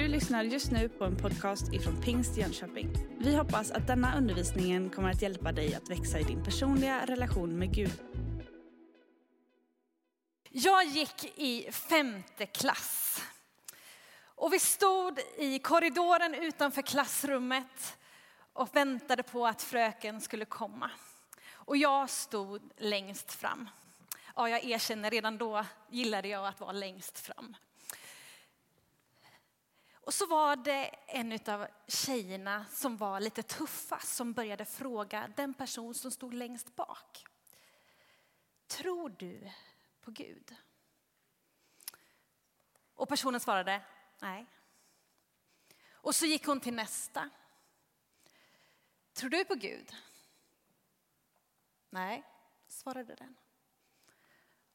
Du lyssnar just nu på en podcast ifrån Pingst Jönköping. Vi hoppas att denna undervisning kommer att hjälpa dig att växa i din personliga relation med Gud. Jag gick i femte klass. Och vi stod i korridoren utanför klassrummet och väntade på att fröken skulle komma. Och jag stod längst fram. Ja, jag erkänner, redan då gillade jag att vara längst fram. Och så var det en av tjejerna som var lite tuffa som började fråga den person som stod längst bak. Tror du på Gud? Och personen svarade nej. Och så gick hon till nästa. Tror du på Gud? Nej, svarade den.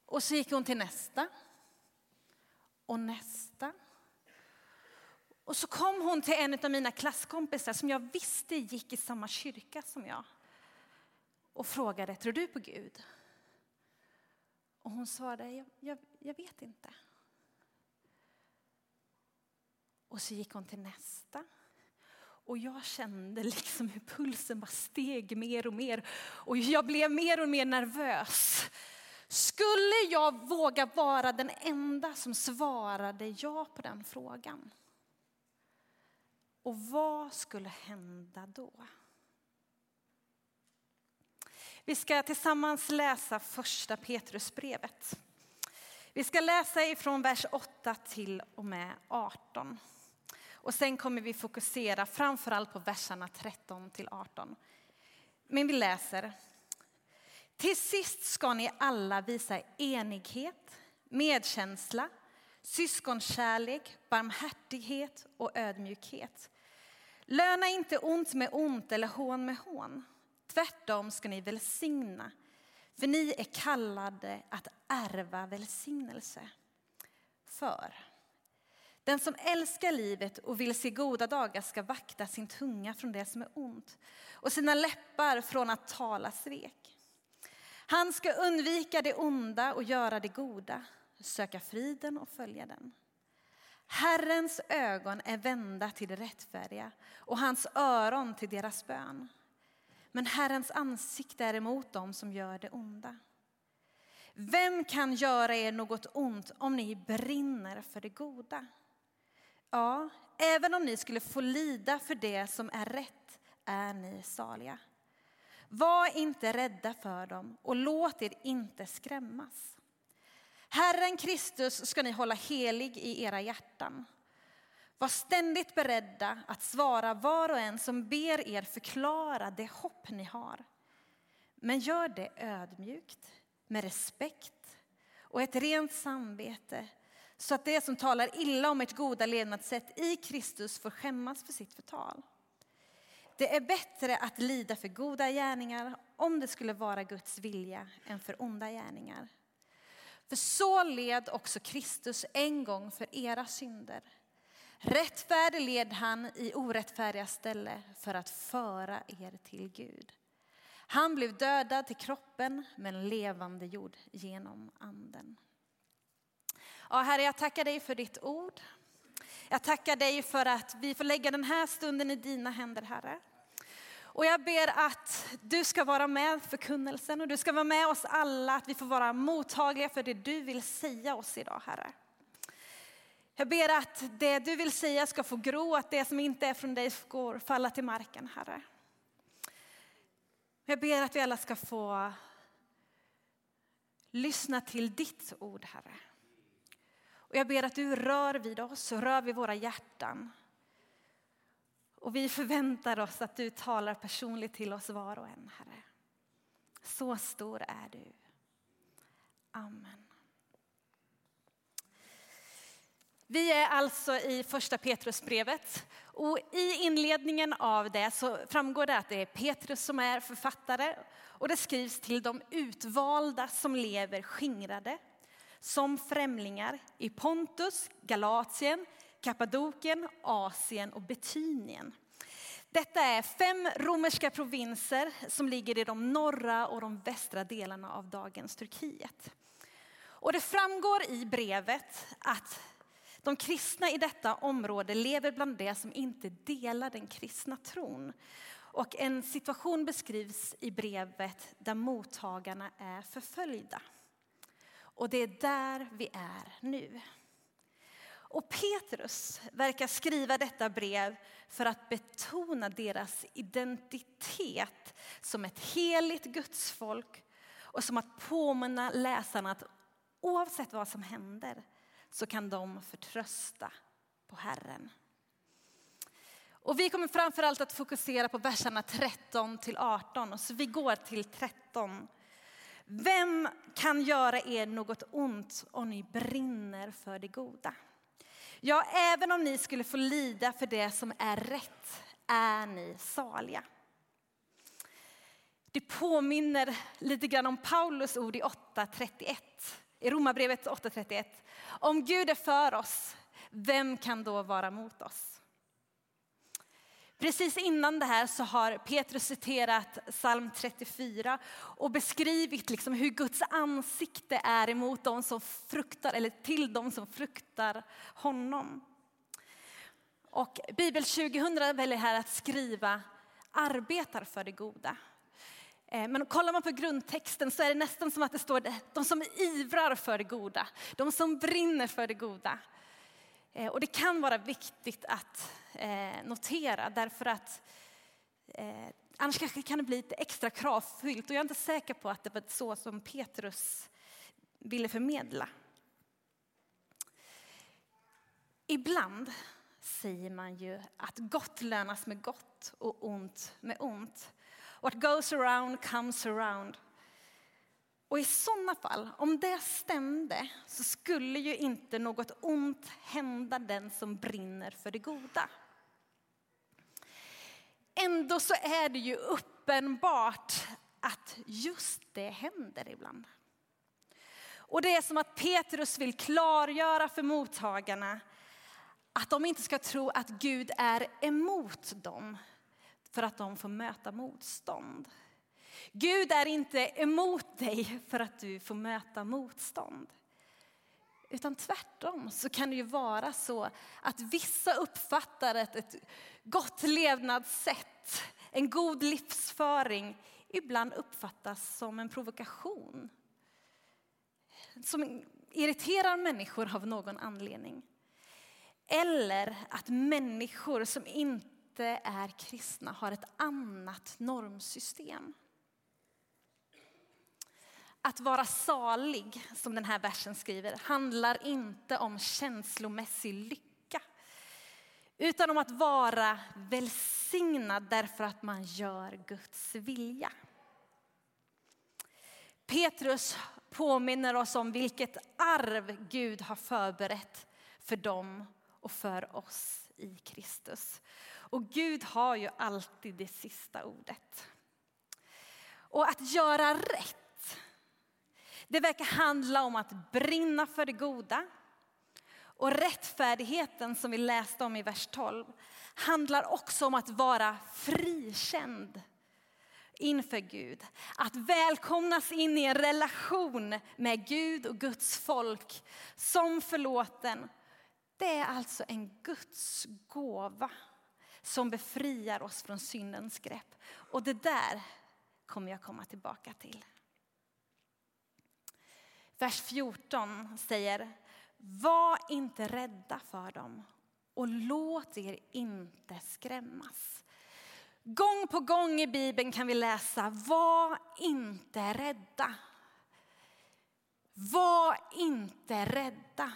Och så gick hon till nästa. Och nästa. Och så kom hon till en av mina klasskompisar som jag visste gick i samma kyrka som jag. Och frågade, tror du på Gud? Och hon svarade, jag, jag, jag vet inte. Och så gick hon till nästa. Och jag kände liksom hur pulsen bara steg mer och mer. Och jag blev mer och mer nervös. Skulle jag våga vara den enda som svarade ja på den frågan? Och vad skulle hända då? Vi ska tillsammans läsa första Petrusbrevet. Vi ska läsa ifrån vers 8 till och med 18. Och sen kommer vi fokusera framförallt på verserna 13 till 18. Men vi läser. Till sist ska ni alla visa enighet, medkänsla, syskonkärlek, barmhärtighet och ödmjukhet. Löna inte ont med ont eller hån med hån. Tvärtom ska ni välsigna, för ni är kallade att ärva välsignelse. För den som älskar livet och vill se goda dagar ska vakta sin tunga från det som är ont och sina läppar från att tala svek. Han ska undvika det onda och göra det goda, söka friden och följa den. Herrens ögon är vända till de rättfärdiga och hans öron till deras bön. Men Herrens ansikte är emot dem som gör det onda. Vem kan göra er något ont om ni brinner för det goda? Ja, även om ni skulle få lida för det som är rätt är ni saliga. Var inte rädda för dem och låt er inte skrämmas. Herren Kristus ska ni hålla helig i era hjärtan. Var ständigt beredda att svara var och en som ber er förklara det hopp ni har. Men gör det ödmjukt, med respekt och ett rent samvete så att det som talar illa om ert goda levnadssätt i Kristus får skämmas för sitt förtal. Det är bättre att lida för goda gärningar om det skulle vara Guds vilja än för onda gärningar. För så led också Kristus en gång för era synder. Rättfärdig led han i orättfärdiga ställe för att föra er till Gud. Han blev dödad till kroppen men levande jord genom anden. Ja, herre, jag tackar dig för ditt ord. Jag tackar dig för att vi får lägga den här stunden i dina händer, Herre. Och jag ber att du ska vara med förkunnelsen och du ska vara med oss alla, att vi får vara mottagliga för det du vill säga oss idag, Herre. Jag ber att det du vill säga ska få gro, att det som inte är från dig ska falla till marken, Herre. Jag ber att vi alla ska få lyssna till ditt ord, Herre. Och jag ber att du rör vid oss och rör vid våra hjärtan. Och vi förväntar oss att du talar personligt till oss var och en, Herre. Så stor är du. Amen. Vi är alltså i första Petrusbrevet och i inledningen av det så framgår det att det är Petrus som är författare och det skrivs till de utvalda som lever skingrade som främlingar i Pontus, Galatien, Kappadokien, Asien och Betynien. Detta är fem romerska provinser som ligger i de norra och de västra delarna av dagens Turkiet. Och det framgår i brevet att De kristna i detta område lever bland de som inte delar den kristna tron. Och en situation beskrivs i brevet där mottagarna är förföljda. Och det är där vi är nu. Och Petrus verkar skriva detta brev för att betona deras identitet som ett heligt gudsfolk och som att påminna läsarna att oavsett vad som händer så kan de förtrösta på Herren. Och vi kommer framförallt att fokusera på verserna 13 till 18. Så vi går till 13. Vem kan göra er något ont om ni brinner för det goda? Ja, även om ni skulle få lida för det som är rätt är ni saliga. Det påminner lite grann om Paulus ord i 8.31, i Romarbrevet 8.31. Om Gud är för oss, vem kan då vara mot oss? Precis innan det här så har Petrus citerat psalm 34 och beskrivit liksom hur Guds ansikte är emot dem som fruktar, eller till dem som fruktar honom. Och Bibel 2000 väljer här att skriva arbetar för det goda. Eh, men kollar man på grundtexten så är det nästan som att det står de som ivrar för det goda, de som brinner för det goda. Eh, och det kan vara viktigt att eh, notera därför att eh, annars kanske kan det bli lite extra kravfyllt och jag är inte säker på att det var så som Petrus ville förmedla. Ibland säger man ju att gott lönas med gott och ont med ont. What goes around comes around. Och i sådana fall, om det stämde, så skulle ju inte något ont hända den som brinner för det goda. Ändå så är det ju uppenbart att just det händer ibland. Och det är som att Petrus vill klargöra för mottagarna att de inte ska tro att Gud är emot dem för att de får möta motstånd. Gud är inte emot dig för att du får möta motstånd. Utan tvärtom så kan det ju vara så att vissa uppfattar att ett gott levnadssätt, en god livsföring ibland uppfattas som en provokation. Som irriterar människor av någon anledning. Eller att människor som inte inte är kristna har ett annat normsystem. Att vara salig, som den här versen skriver, handlar inte om känslomässig lycka. Utan om att vara välsignad därför att man gör Guds vilja. Petrus påminner oss om vilket arv Gud har förberett för dem och för oss i Kristus. Och Gud har ju alltid det sista ordet. Och att göra rätt, det verkar handla om att brinna för det goda. Och rättfärdigheten som vi läste om i vers 12 handlar också om att vara frikänd inför Gud. Att välkomnas in i en relation med Gud och Guds folk som förlåten. Det är alltså en Guds gåva som befriar oss från syndens grepp. Och det där kommer jag komma tillbaka till. Vers 14 säger, var inte rädda för dem och låt er inte skrämmas. Gång på gång i Bibeln kan vi läsa, var inte rädda. Var inte rädda.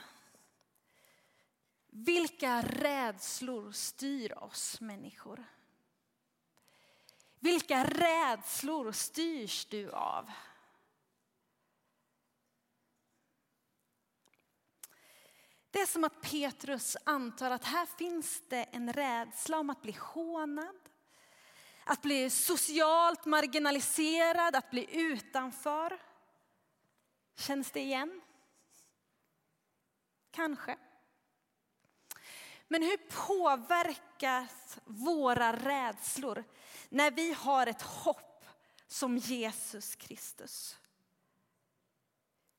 Vilka rädslor styr oss människor? Vilka rädslor styrs du av? Det är som att Petrus antar att här finns det en rädsla om att bli hånad, att bli socialt marginaliserad, att bli utanför. Känns det igen? Kanske. Men hur påverkas våra rädslor när vi har ett hopp som Jesus Kristus?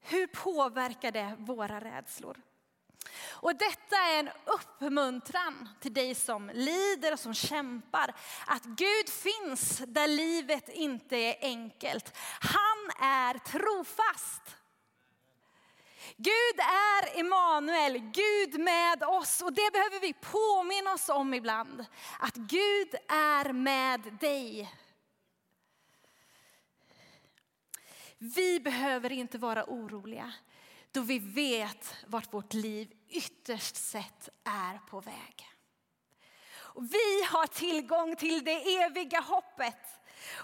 Hur påverkar det våra rädslor? Och detta är en uppmuntran till dig som lider och som kämpar. Att Gud finns där livet inte är enkelt. Han är trofast. Gud är Emanuel, Gud med oss. Och det behöver vi påminna oss om ibland. Att Gud är med dig. Vi behöver inte vara oroliga då vi vet vart vårt liv ytterst sett är på väg. Och vi har tillgång till det eviga hoppet.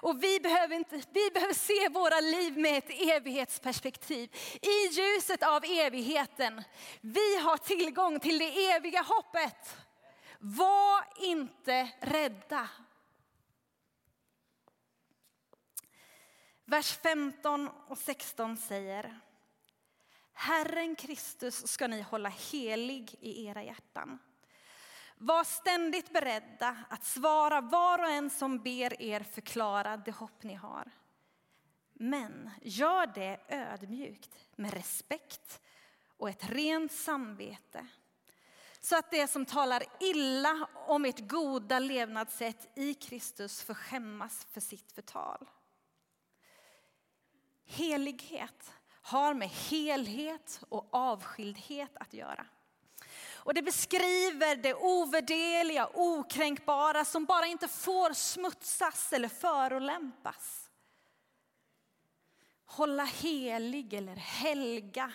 Och vi behöver, inte, vi behöver se våra liv med ett evighetsperspektiv. I ljuset av evigheten. Vi har tillgång till det eviga hoppet. Var inte rädda. Vers 15 och 16 säger Herren Kristus ska ni hålla helig i era hjärtan. Var ständigt beredda att svara var och en som ber er förklara det hopp ni har. Men gör det ödmjukt, med respekt och ett rent samvete. Så att det som talar illa om ert goda levnadssätt i Kristus får skämmas för sitt förtal. Helighet har med helhet och avskildhet att göra. Och det beskriver det ovärderliga, okränkbara som bara inte får smutsas eller förolämpas. Hålla helig eller helga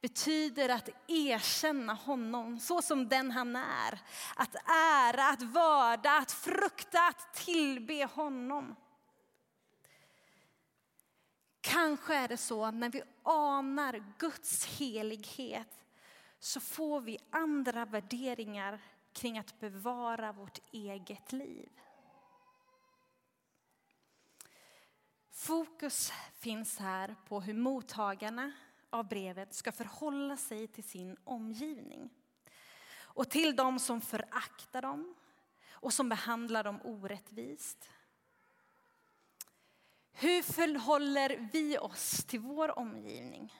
betyder att erkänna honom så som den han är. Att ära, att vörda, att frukta, att tillbe honom. Kanske är det så att när vi anar Guds helighet så får vi andra värderingar kring att bevara vårt eget liv. Fokus finns här på hur mottagarna av brevet ska förhålla sig till sin omgivning och till de som föraktar dem och som behandlar dem orättvist. Hur förhåller vi oss till vår omgivning?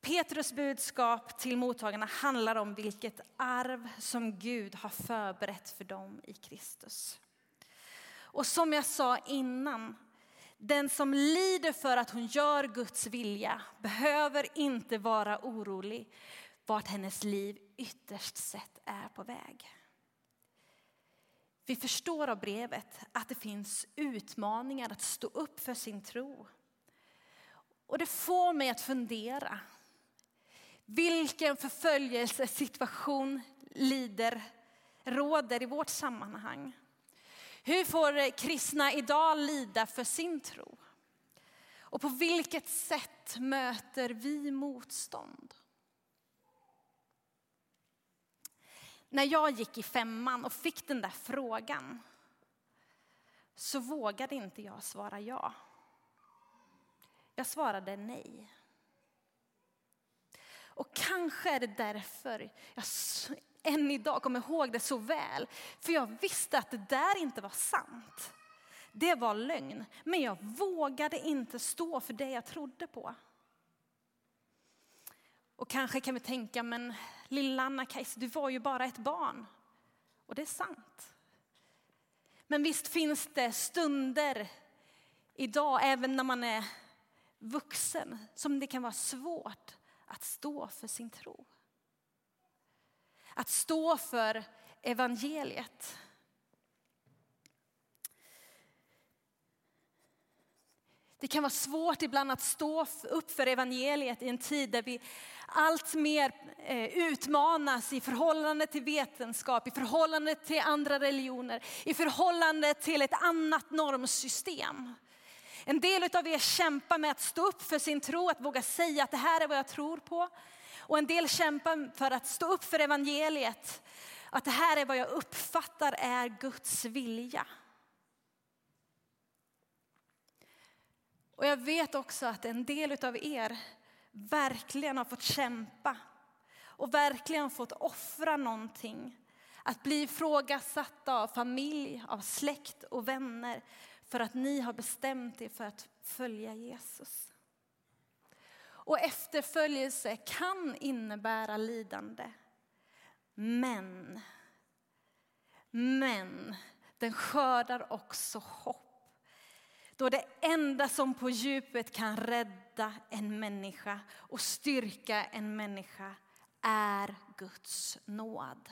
Petrus budskap till mottagarna handlar om vilket arv som Gud har förberett för dem i Kristus. Och som jag sa innan, den som lider för att hon gör Guds vilja behöver inte vara orolig vart hennes liv ytterst sett är på väg. Vi förstår av brevet att det finns utmaningar att stå upp för sin tro. Och det får mig att fundera. Vilken förföljelsesituation lider, råder i vårt sammanhang? Hur får kristna idag lida för sin tro? Och på vilket sätt möter vi motstånd? När jag gick i femman och fick den där frågan så vågade inte jag svara ja. Jag svarade nej. Och kanske är det därför jag än idag kommer ihåg det så väl. För jag visste att det där inte var sant. Det var lögn. Men jag vågade inte stå för det jag trodde på. Och kanske kan vi tänka, men lilla Anna-Kajsa, du var ju bara ett barn. Och det är sant. Men visst finns det stunder idag, även när man är vuxen, som det kan vara svårt att stå för sin tro. Att stå för evangeliet. Det kan vara svårt ibland att stå upp för evangeliet i en tid där vi allt mer eh, utmanas i förhållande till vetenskap, i förhållande till andra religioner, i förhållande till ett annat normsystem. En del av er kämpar med att stå upp för sin tro, att våga säga att det här är vad jag tror på. Och en del kämpar för att stå upp för evangeliet, att det här är vad jag uppfattar är Guds vilja. Och jag vet också att en del av er verkligen har fått kämpa och verkligen fått offra någonting. Att bli ifrågasatta av familj, av släkt och vänner för att ni har bestämt er för att följa Jesus. Och efterföljelse kan innebära lidande. Men, men den skördar också hopp. Då det enda som på djupet kan rädda en människa och styrka en människa är Guds nåd.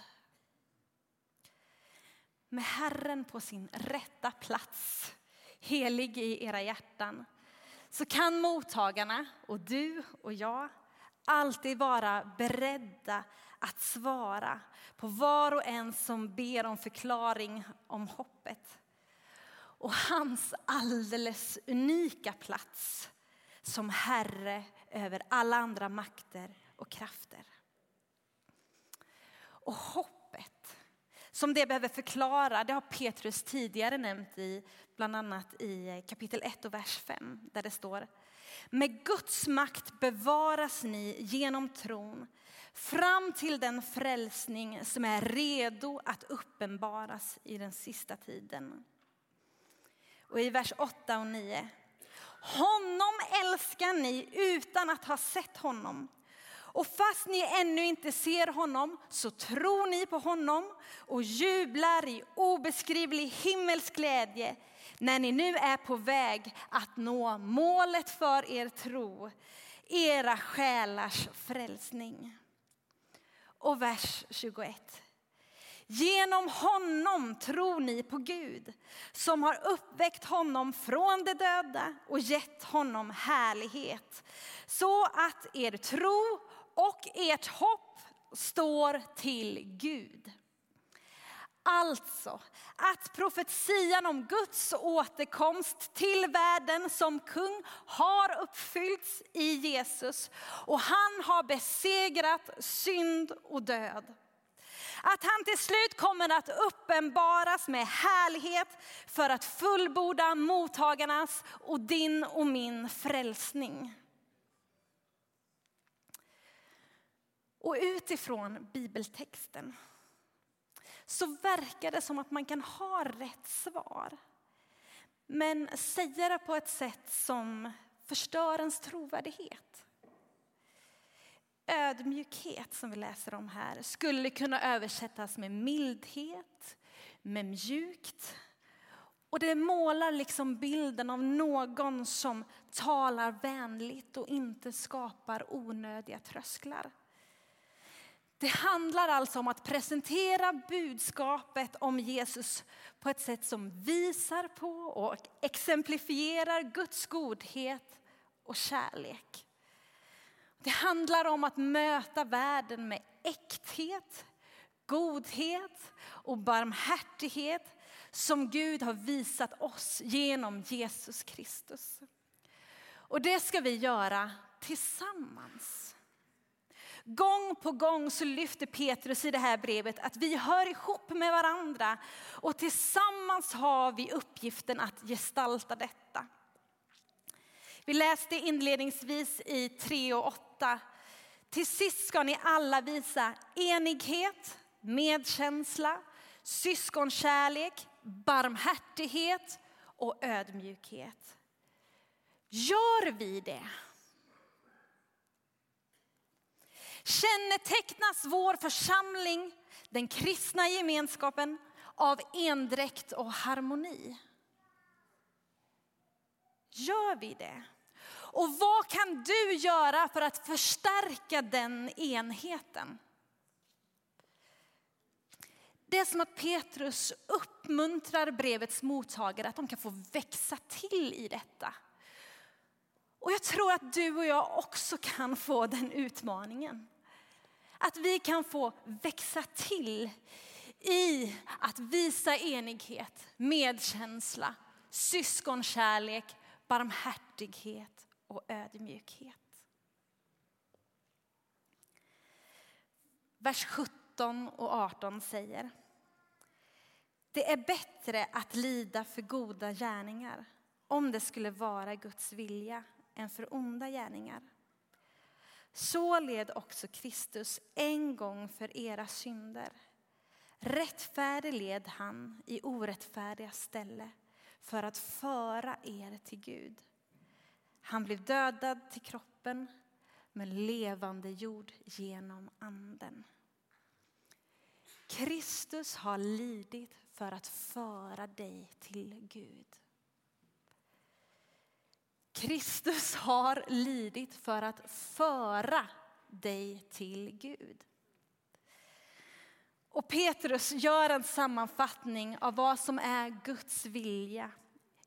Med Herren på sin rätta plats, helig i era hjärtan, så kan mottagarna och du och jag alltid vara beredda att svara på var och en som ber om förklaring om hoppet. Och hans alldeles unika plats som Herre över alla andra makter och krafter. Och hoppet, som det behöver förklara, det har Petrus tidigare nämnt i bland annat i eh, kapitel 1 och vers 5 där det står Med Guds makt bevaras ni genom tron fram till den frälsning som är redo att uppenbaras i den sista tiden. Och i vers 8 och 9. Honom älskar ni utan att ha sett honom. Och fast ni ännu inte ser honom så tror ni på honom och jublar i obeskrivlig himmelsk glädje när ni nu är på väg att nå målet för er tro, era själars frälsning. Och vers 21. Genom honom tror ni på Gud som har uppväckt honom från de döda och gett honom härlighet så att er tro och ert hopp står till Gud. Alltså att profetian om Guds återkomst till världen som kung har uppfyllts i Jesus och han har besegrat synd och död. Att han till slut kommer att uppenbaras med härlighet för att fullborda mottagarnas och din och min frälsning. Och utifrån bibeltexten så verkar det som att man kan ha rätt svar. Men säga det på ett sätt som förstör ens trovärdighet. Ödmjukhet som vi läser om här skulle kunna översättas med mildhet, med mjukt. Och det målar liksom bilden av någon som talar vänligt och inte skapar onödiga trösklar. Det handlar alltså om att presentera budskapet om Jesus på ett sätt som visar på och exemplifierar Guds godhet och kärlek. Det handlar om att möta världen med äkthet, godhet och barmhärtighet som Gud har visat oss genom Jesus Kristus. Och det ska vi göra tillsammans. Gång på gång så lyfter Petrus i det här brevet att vi hör ihop med varandra och tillsammans har vi uppgiften att gestalta detta. Vi läste inledningsvis i 3 och 8. Till sist ska ni alla visa enighet, medkänsla, syskonkärlek, barmhärtighet och ödmjukhet. Gör vi det? Kännetecknas vår församling, den kristna gemenskapen, av endräkt och harmoni? Gör vi det? Och vad kan du göra för att förstärka den enheten? Det är som att Petrus uppmuntrar brevets mottagare att de kan få växa till i detta. Och jag tror att du och jag också kan få den utmaningen. Att vi kan få växa till i att visa enighet, medkänsla, syskonkärlek, barmhärtighet och ödmjukhet. Vers 17 och 18 säger Det är bättre att lida för goda gärningar om det skulle vara Guds vilja än för onda gärningar. Så led också Kristus en gång för era synder. Rättfärdig led han i orättfärdiga ställe för att föra er till Gud. Han blev dödad till kroppen, men levande jord genom anden. Kristus har lidit för att föra dig till Gud. Kristus har lidit för att föra dig till Gud. Och Petrus gör en sammanfattning av vad som är Guds vilja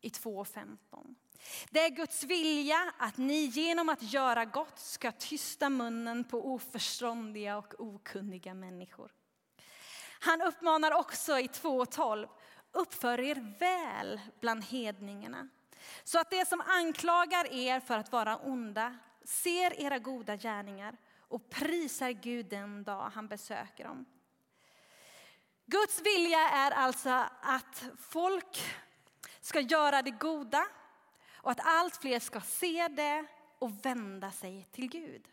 i 2.15. Det är Guds vilja att ni genom att göra gott ska tysta munnen på oförståndiga och okunniga människor. Han uppmanar också i 2.12, uppför er väl bland hedningarna. Så att det som anklagar er för att vara onda ser era goda gärningar och prisar Gud den dag han besöker dem. Guds vilja är alltså att folk ska göra det goda och att allt fler ska se det och vända sig till Gud.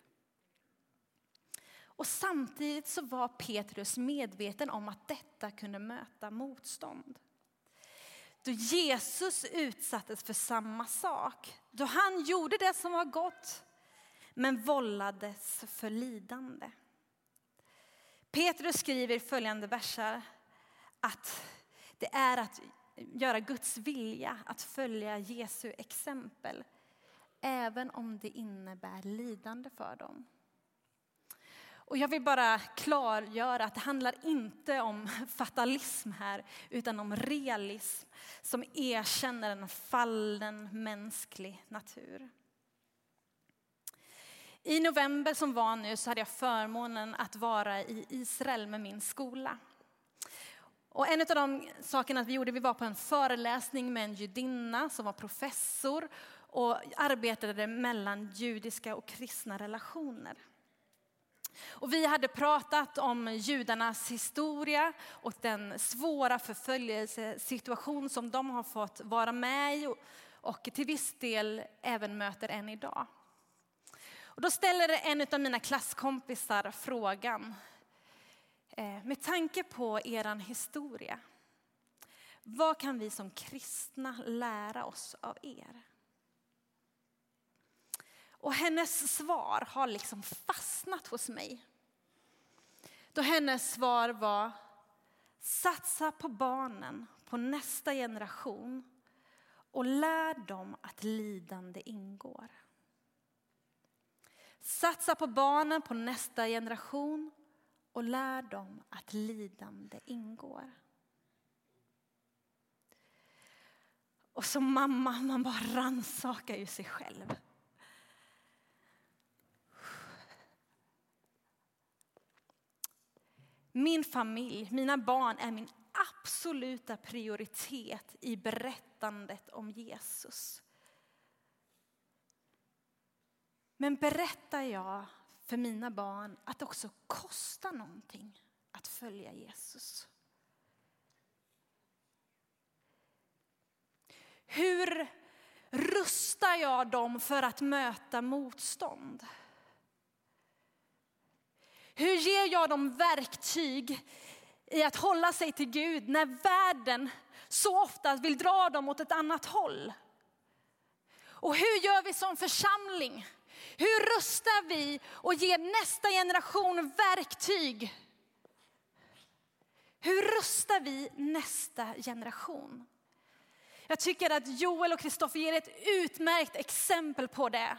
Och samtidigt så var Petrus medveten om att detta kunde möta motstånd. Då Jesus utsattes för samma sak, då han gjorde det som var gott men vållades för lidande. Petrus skriver i följande verser att det är att göra Guds vilja, att följa Jesu exempel, även om det innebär lidande för dem. Och jag vill bara klargöra att det handlar inte om fatalism här, utan om realism som erkänner en fallen mänsklig natur. I november som var nu så hade jag förmånen att vara i Israel med min skola. Och en av de sakerna vi gjorde, vi var på en föreläsning med en judinna som var professor och arbetade mellan judiska och kristna relationer. Och vi hade pratat om judarnas historia och den svåra förföljelsesituation som de har fått vara med i och till viss del även möter än idag. Och då ställer en av mina klasskompisar frågan, eh, med tanke på er historia, vad kan vi som kristna lära oss av er? Och hennes svar har liksom fastnat hos mig. Då hennes svar var, satsa på barnen, på nästa generation och lär dem att lidande ingår. Satsa på barnen, på nästa generation och lär dem att lidande ingår. Och som mamma, man bara rannsakar ju sig själv. Min familj, mina barn är min absoluta prioritet i berättandet om Jesus. Men berättar jag för mina barn att det också kostar någonting att följa Jesus? Hur rustar jag dem för att möta motstånd? Hur ger jag dem verktyg i att hålla sig till Gud när världen så ofta vill dra dem åt ett annat håll? Och hur gör vi som församling? Hur rustar vi och ger nästa generation verktyg? Hur rustar vi nästa generation? Jag tycker att Joel och Kristoffer ger ett utmärkt exempel på det.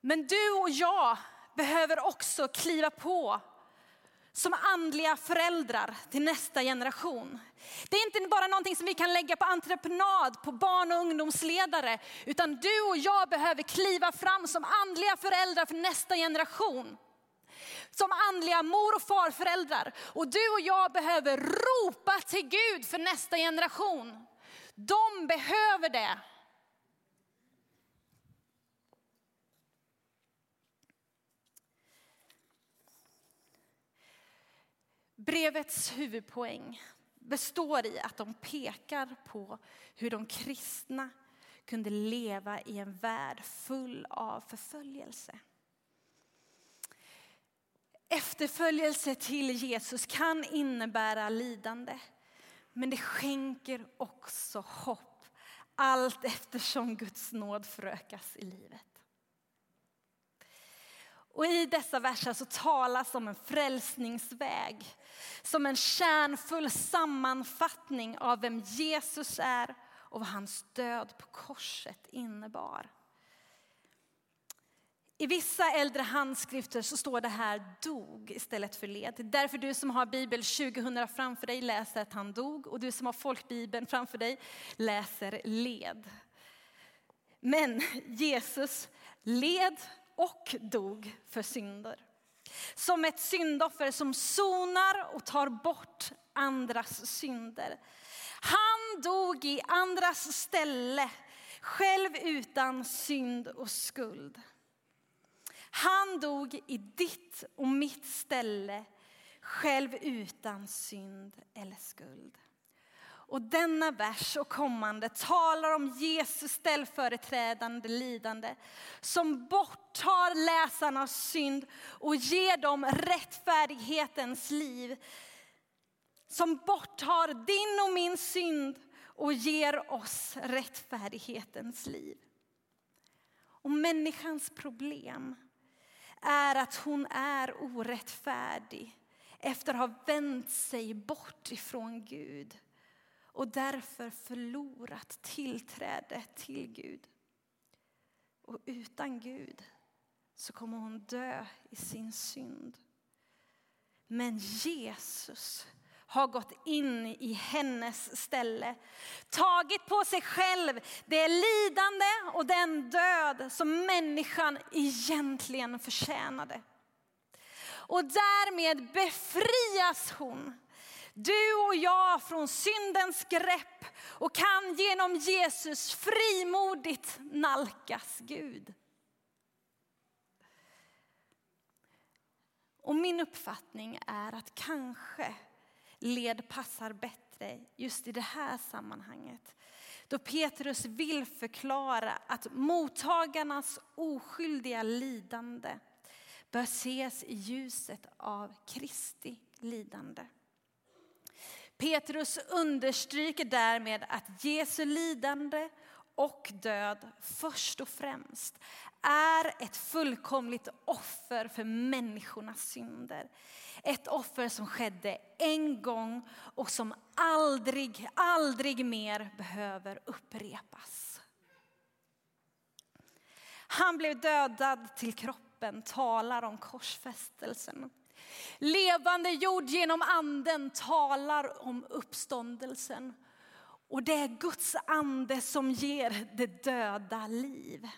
Men du och jag behöver också kliva på som andliga föräldrar till nästa generation. Det är inte bara någonting som vi kan lägga på entreprenad på barn och ungdomsledare, utan du och jag behöver kliva fram som andliga föräldrar för nästa generation. Som andliga mor och farföräldrar. Och du och jag behöver ropa till Gud för nästa generation. De behöver det. Brevets huvudpoäng består i att de pekar på hur de kristna kunde leva i en värld full av förföljelse. Efterföljelse till Jesus kan innebära lidande, men det skänker också hopp allt eftersom Guds nåd förökas i livet. Och i dessa verser så talas om en frälsningsväg. Som en kärnfull sammanfattning av vem Jesus är och vad hans död på korset innebar. I vissa äldre handskrifter så står det här dog istället för led. Därför du som har bibel 2000 framför dig läser att han dog och du som har folkbibeln framför dig läser led. Men Jesus led och dog för synder. Som ett syndoffer som sonar och tar bort andras synder. Han dog i andras ställe, själv utan synd och skuld. Han dog i ditt och mitt ställe, själv utan synd eller skuld. Och denna vers och kommande talar om Jesus ställföreträdande lidande som borttar läsarnas synd och ger dem rättfärdighetens liv. Som borttar din och min synd och ger oss rättfärdighetens liv. Och människans problem är att hon är orättfärdig efter att ha vänt sig bort ifrån Gud och därför förlorat tillträde till Gud. Och utan Gud så kommer hon dö i sin synd. Men Jesus har gått in i hennes ställe. Tagit på sig själv det lidande och den död som människan egentligen förtjänade. Och därmed befrias hon du och jag från syndens grepp och kan genom Jesus frimodigt nalkas Gud. Och min uppfattning är att kanske led passar bättre just i det här sammanhanget. Då Petrus vill förklara att mottagarnas oskyldiga lidande bör ses i ljuset av Kristi lidande. Petrus understryker därmed att Jesu lidande och död först och främst är ett fullkomligt offer för människornas synder. Ett offer som skedde en gång och som aldrig, aldrig mer behöver upprepas. Han blev dödad till kroppen, talar om korsfästelsen. Levande jord genom anden talar om uppståndelsen. Och det är Guds ande som ger det döda liv.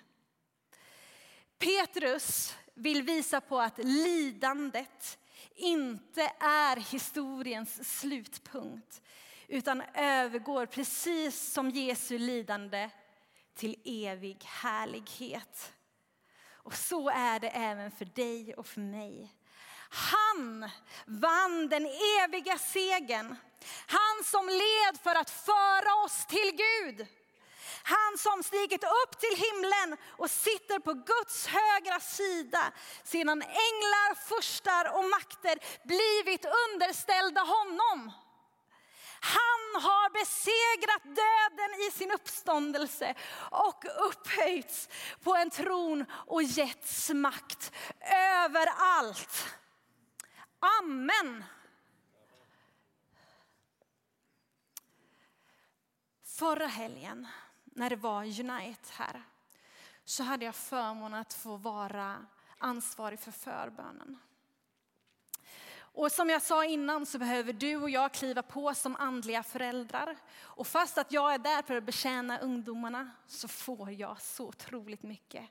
Petrus vill visa på att lidandet inte är historiens slutpunkt utan övergår precis som Jesu lidande till evig härlighet. Och så är det även för dig och för mig. Han vann den eviga segern. Han som led för att föra oss till Gud. Han som stigit upp till himlen och sitter på Guds högra sida sedan änglar, furstar och makter blivit underställda honom. Han har besegrat döden i sin uppståndelse och upphöjts på en tron och getts makt över allt. Amen. Förra helgen när det var Unite här så hade jag förmånen att få vara ansvarig för förbönen. Och som jag sa innan så behöver du och jag kliva på som andliga föräldrar. Och fast att jag är där för att betjäna ungdomarna så får jag så otroligt mycket.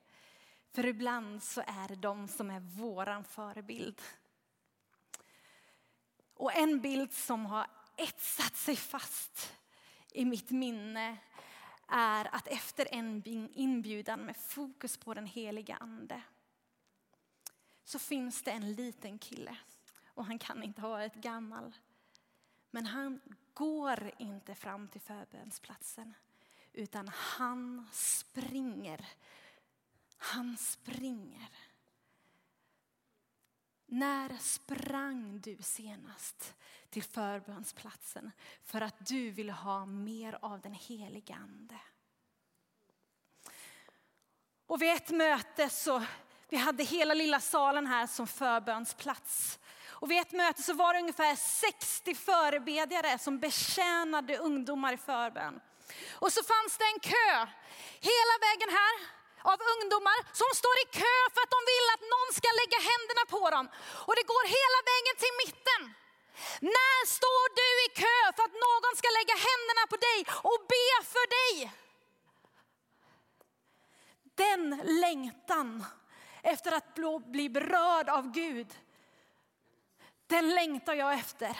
För ibland så är det de som är våran förebild. Och en bild som har etsat sig fast i mitt minne är att efter en inbjudan med fokus på den heliga ande så finns det en liten kille och han kan inte ha varit gammal. Men han går inte fram till förbönsplatsen utan han springer. Han springer. När sprang du senast till förbönsplatsen för att du vill ha mer av den heliga ande? Och vid ett möte så Vi hade hela lilla salen här som förbönsplats. Och vid ett möte så var det ungefär 60 förebedjare som betjänade ungdomar i förbön. Och så fanns det en kö hela vägen här av ungdomar som står i kö för att de vill att någon ska lägga händerna på dem. Och det går hela vägen till mitten. När står du i kö för att någon ska lägga händerna på dig och be för dig? Den längtan efter att bli berörd av Gud, den längtar jag efter.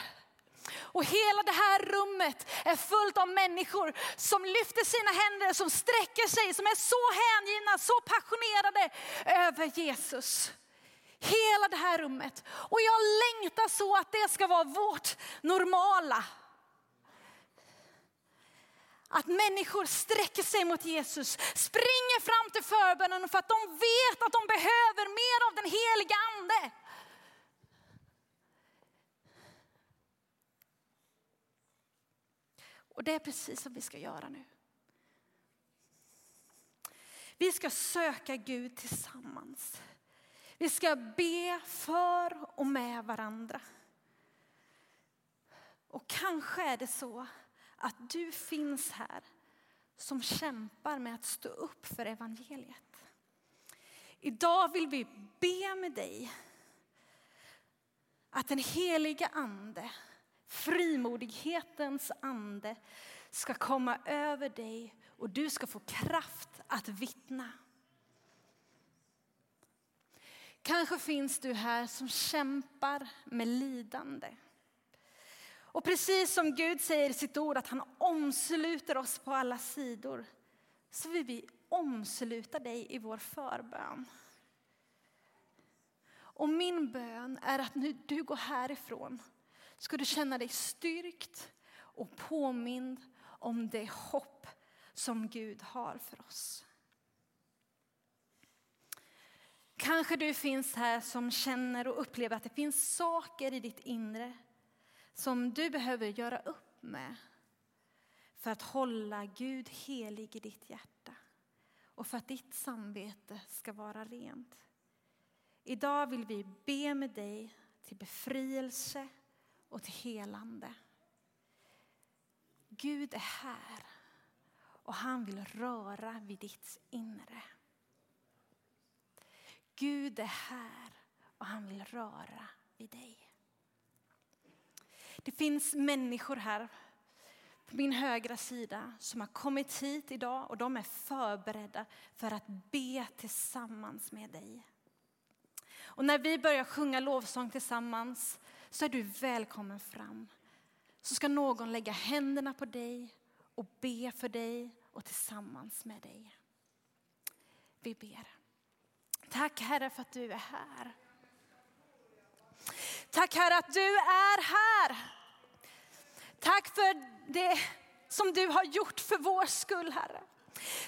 Och hela det här rummet är fullt av människor som lyfter sina händer, som sträcker sig, som är så hängivna, så passionerade över Jesus. Hela det här rummet. Och jag längtar så att det ska vara vårt normala. Att människor sträcker sig mot Jesus, springer fram till förbönen för att de vet att de behöver mer av den heliga ande. Och det är precis som vi ska göra nu. Vi ska söka Gud tillsammans. Vi ska be för och med varandra. Och kanske är det så att du finns här som kämpar med att stå upp för evangeliet. Idag vill vi be med dig att den heliga ande, frimodighetens ande ska komma över dig och du ska få kraft att vittna. Kanske finns du här som kämpar med lidande. Och precis som Gud säger i sitt ord att han omsluter oss på alla sidor så vill vi omsluta dig i vår förbön. Och min bön är att nu du går härifrån ska du känna dig styrkt och påmind om det hopp som Gud har för oss. Kanske du finns här som känner och upplever att det finns saker i ditt inre som du behöver göra upp med för att hålla Gud helig i ditt hjärta och för att ditt samvete ska vara rent. Idag vill vi be med dig till befrielse och till helande. Gud är här och han vill röra vid ditt inre. Gud är här och han vill röra vid dig. Det finns människor här på min högra sida som har kommit hit idag och de är förberedda för att be tillsammans med dig. Och när vi börjar sjunga lovsång tillsammans så är du välkommen fram. Så ska någon lägga händerna på dig och be för dig och tillsammans med dig. Vi ber. Tack Herre för att du är här. Tack Herre att du är här. Tack för det som du har gjort för vår skull Herre.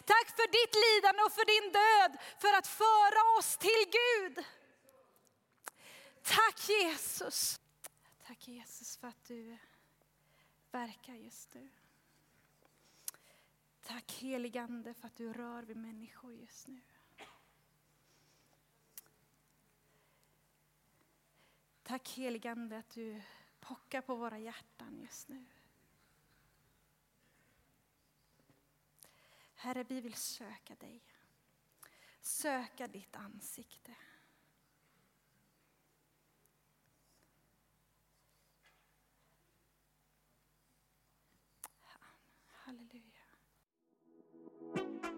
Tack för ditt lidande och för din död för att föra oss till Gud. Tack Jesus. Tack Jesus för att du verkar just nu. Tack heligande för att du rör vid människor just nu. Tack heligande att du pockar på våra hjärtan just nu. Herre, vi vill söka dig. Söka ditt ansikte.